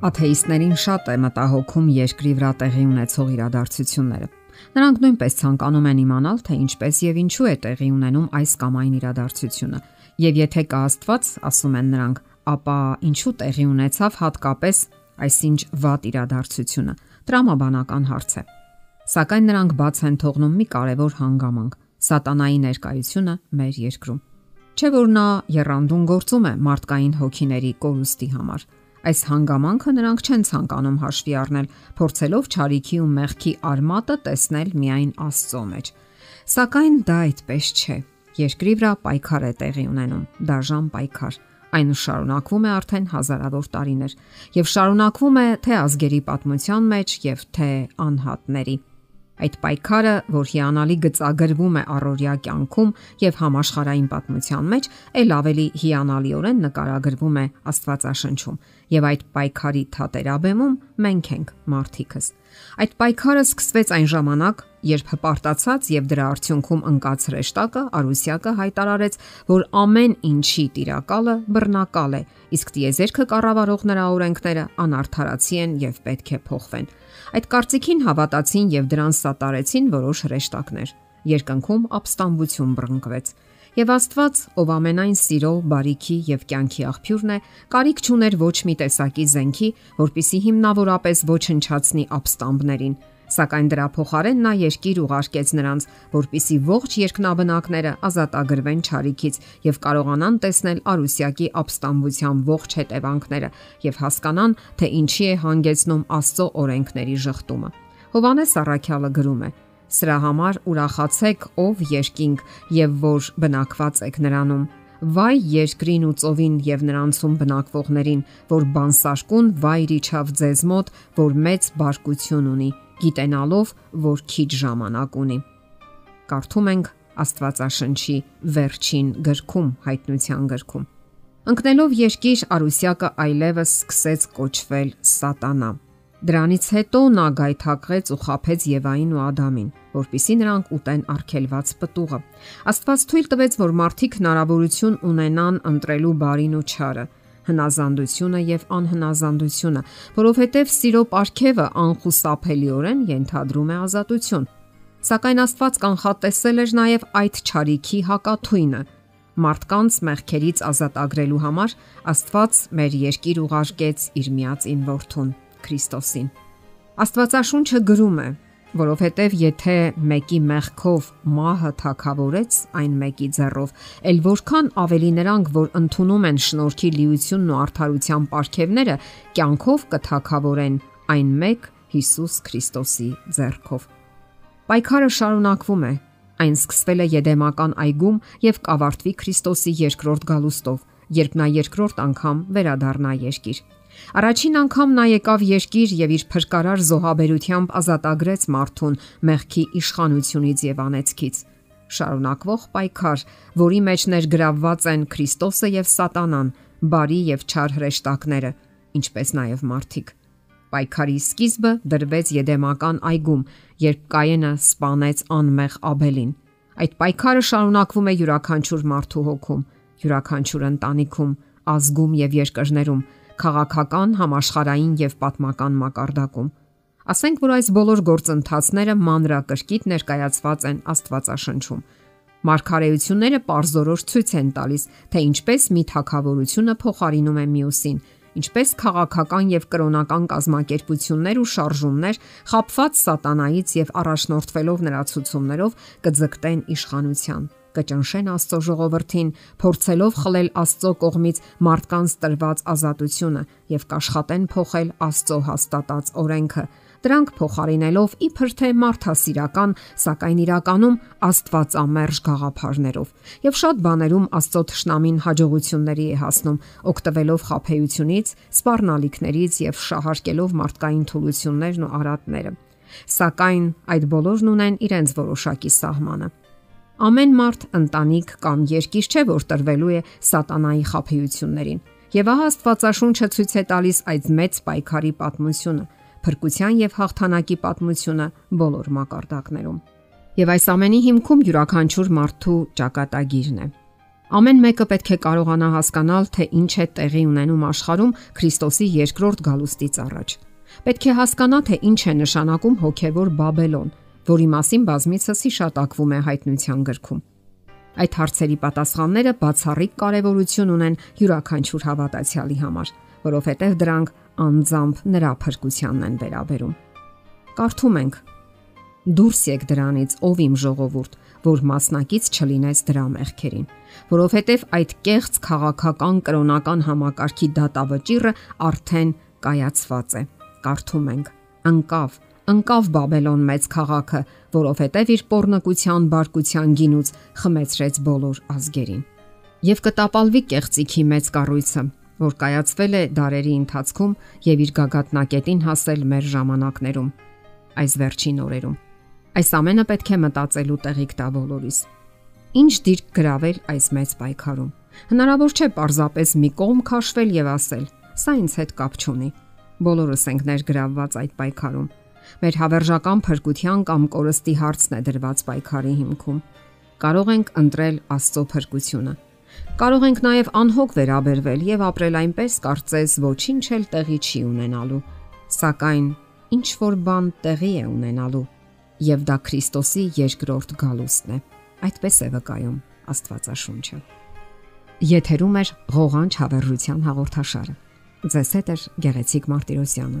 Աթեիստներին շատ է մտահոգում երկրի վրա տեղի ունեցող իրադարձությունները։ Նրանք նույնպես ցանկանում են իմանալ, թե ինչպես եւ ինչու է տեղի ունենում այս կամ այն իրադարձությունը։ Եվ եթե կա Աստված, ասում են նրանք, ապա ինչու տեղի ունեցավ հատկապես այսինչ վատ իրադարձությունը։ Տրամաբանական հարց է։ Սակայն նրանք բաց են թողնում մի կարևոր հանգամանք՝ սատանայի ներկայությունը մեր երկրում։ Չէ որ նա երանդուն գործում է մարդկային հոգիների կորուստի համար Այս հանգամանքը նրանք չեն ցանկանում հաշվի առնել, փորձելով ճարիքի ու մեղքի արմատը տեսնել միայն Աստծո մեջ։ Սակայն դա այդպես չէ։ Երկրի վրա պայքար է տեղի ունենում, դաժան պայքար։ Այն շարունակվում է արդեն հազարավոր տարիներ եւ շարունակվում է թե ազգերի պատմության մեջ եւ թե անհատների Այդ պայքարը, որ հիանալի գծագրվում է առօրյա կյանքում եւ համաշխարհային պատմության մեջ, ել ավելի հիանալիորեն նկարագրվում է Աստվածաշնչում եւ այդ պայքարի թատերաբեմում մենք ենք մարդիկս։ Այդ պայքարը սկսվեց այն ժամանակ, երբ հպարտացած եւ դրա արդյունքում ընկած հրեշտակը Արուսիակը հայտարարեց, որ ամեն ինչի տիրակալը բռնակալ է, իսկ տիեզերքը կառավարող նրա օրենքները անարթարացի են եւ պետք է փոխվեն։ Այդ կարծիքին հավատացին եւ դրան սատարեցին որոշ հրեշտակներ։ Երկնքում ապստամբություն բռնկվեց Եվ Աստված, ով ամենայն սիրո, բարիքի եւ կյանքի աղբյուրն է, կարիք չուներ ոչ մի տեսակի զենքի, որpիսի հիմնավորապես ոչնչացնի ապստամբներին, սակայն դրա փոխարեն նա երկիր ուղարկեց նրանց, որpիսի ողջ երկնաբնակները ազատագրվեն ճարիքից եւ կարողանան տեսնել Արուսյակի ապստամբության ողջ հետևանքները եւ հասկանան, թե ինչի է հանգեցնում Աստծո օրենքների շղթումը։ Հովանես Առաքյալը գրում է. Սրա համար ուրախացեք, ով երկինք եւ որ բնակված եք նրանում։ Վայ երկրին ու ծովին եւ նրանցում բնակվողներին, որ բանսարկուն վայր իջավ ձեզ մոտ, որ մեծ բարկություն ունի, գիտենալով, որ քիչ ժամանակ ունի։ Կարդում ենք Աստվածաշնչի վերջին գրքում, հայտնության գրքում։ Ընկնելով երկիր Արուսյակը այլևս սկսեց կոչվել Սատանա Դրանից հետո նա գայթակղեց ու խափեց Եվային ու Ադամին, որpիսի նրանք ուտեն արգելված պտուղը։ Աստված թույլ տվեց, որ մարդիկ հնարավորություն ունենան ընտրելու բարին ու չարը, հնազանդությունը եւ անհնազանդությունը, որովհետեւ սիրո ապարքևը անխուսափելիորեն ենթադրում է ազատություն։ Սակայն Աստված կանխատեսել էր նաև այդ ճարիքի հակաթույնը։ Մարդկանց մեղքերից ազատ ագրելու համար Աստված մեր երկիր ուղարկեց իր միածին որդուն Քրիստոսին։ Աստվածաշունչը գրում է, որովհետև եթե մեկի մեղքով մահը թակավորեց այն մեկի ձեռով, ել որքան ավելի նրանք, որ ընդունում են շնորհքի լիությունն ու արդարության ապարքևները, կյանքով կթակավորեն այն մեկ Հիսուս Քրիստոսի ձեռքով։ Պայքարը շարունակվում է։ Այն սկսվել է Եդեմական այգում եւ կավարտվի Քրիստոսի երկրորդ գալուստով, երբ նա երկրորդ անգամ վերադառնա երկիր։ Առաջին անգամ նա եկավ երկիր եւ իր փրկարար զոհաբերությամբ ազատագրեց մարդուն մեղքի իշխանությունից եւ անեծքից։ Շարունակվող պայքար, որի մեջ ներգրավված են Քրիստոսը եւ Սատանան, բարի եւ չար հրեշտակները, ինչպես նաեւ մարդիկ։ Պայքարի սկիզբը դրվեց Եդեմական այգում, երբ Կայենը սպանեց անմեղ Աբելին։ Այդ պայքարը շարունակվում է յուրաքանչյուր մարդու հոգում, յուրաքանչյուր ընտանիքում, ազգում եւ երկրներում, քաղաքական, համաշխարային եւ պատմական մակարդակում։ Ասենք որ այս բոլոր գործընթացները մանրակրկիտ ներկայացված են Աստվածաշնչում։ Մարգարեությունները པարզորոշ ցույց են տալիս, թե ինչպես մի թակավորությունը փոխարինում է մյուսին, ինչպես քաղաքական եւ կրոնական կազմակերպություններ ու շարժումներ խապված սատանայից եւ առաջնորդվելով նրա ցուցումներով կձգտեն իշխանության կճնշեն Աստծո ժողովրդին, փորձելով խլել Աստծո կողմից մարդկանց տրված ազատությունը եւ կաշխատեն փոխել Աստծո հաստատած օրենքը։ Դրանք փոխարինելով իբր թե մարդասիրական, սակայն իրականում Աստվածամերժ գաղափարներով։ Եվ շատ բաներում Աստծո ճշնամին հաջողությունների է հասնում, օգտվելով խափեությունից, սпарնալիքներից եւ շահարկելով մարդկային թուլություններն ու արատները։ Սակայն այդ բոլորն ունեն իրենց որոշակի սահմանը։ Ամեն մարդ, ընտանիք կամ երկիր չէ, որ տրվելու է սատանայի խափեություններին։ Եվ ահա Աստվածաշունչը ցույց է տալիս այդ մեծ պայքարի պատմությունը, փրկության եւ հաղթանակի պատմությունը բոլոր մակարդակներում։ Եվ այս ամենի հիմքում յուրաքանչյուր մարդու ճակատագիրն է։ Ամեն մեկը պետք է կարողանա հասկանալ, թե ինչ է տեղի ունենում աշխարհում Քրիստոսի երկրորդ գալուստից առաջ։ Պետք է հասկանա, թե ինչ է նշանակում հոգևոր Բաբելոն, որի մասին բազմիցս հիշատակվում է հայտնության գրքում։ Այդ հարցերի պատասխանները բացառիկ կարևորություն ունեն յուրաքանչյուր հավատացյալի համար, որովհետև դրանք անձամբ նրա փրկությանն են վերաբերում։ Կարդում ենք. Դուրս եք դրանից, ով իմ ժողովուրդ, որ մասնակից չլինես դրա մեղքերին, որովհետև այդ կեղծ քաղաքական կրոնական համակարգի դատավճիռը արդեն կայացված է։ Կարդում ենք. անկավ անկավ Բաբելոն մեծ քաղաքը, որովհետև իր pornokության բարկության գինուց խմեցրեց բոլոր ազգերին։ Եվ կտապալվի կեղծիքի մեծ կառույցը, որ կայացվել է դարերի ընթացքում եւ իր գագաթնակետին հասել մեր ժամանակներում, այս վերջին օրերում։ Այս ամենը պետք է մտածելու տեղիք տա բոլորիս։ Ինչ դիրք գրավել այս մեծ պայքարում։ Հնարավոր չէ պարզապես մի կողմ քաշվել եւ ասել. «Սա ինձ հետ կապ չունի»։ Բոլորս ենք ներգրավված այդ պայքարում։ Մեր հավերժական փրկության կամ կորստի հարցն է դրված պայքարի հիմքում։ Կարող ենք ընտրել Աստծո փրկությունը։ Կարող ենք նաև անհոգ վերաբերվել եւ ապրել այնպես, կարծես ոչինչ էլ տեղի չի ունենալու։ Սակայն ինչ որ բան տեղի է ունենալու եւ դա Քրիստոսի երկրորդ գալուստն է։ Այդպես է վկայում Աստվածաշունչը։ Եթերում է ղողանջ հավերժության հաղորդաշարը։ Ձեզ հետ է Գեղեցիկ Մարտիրոսյանը։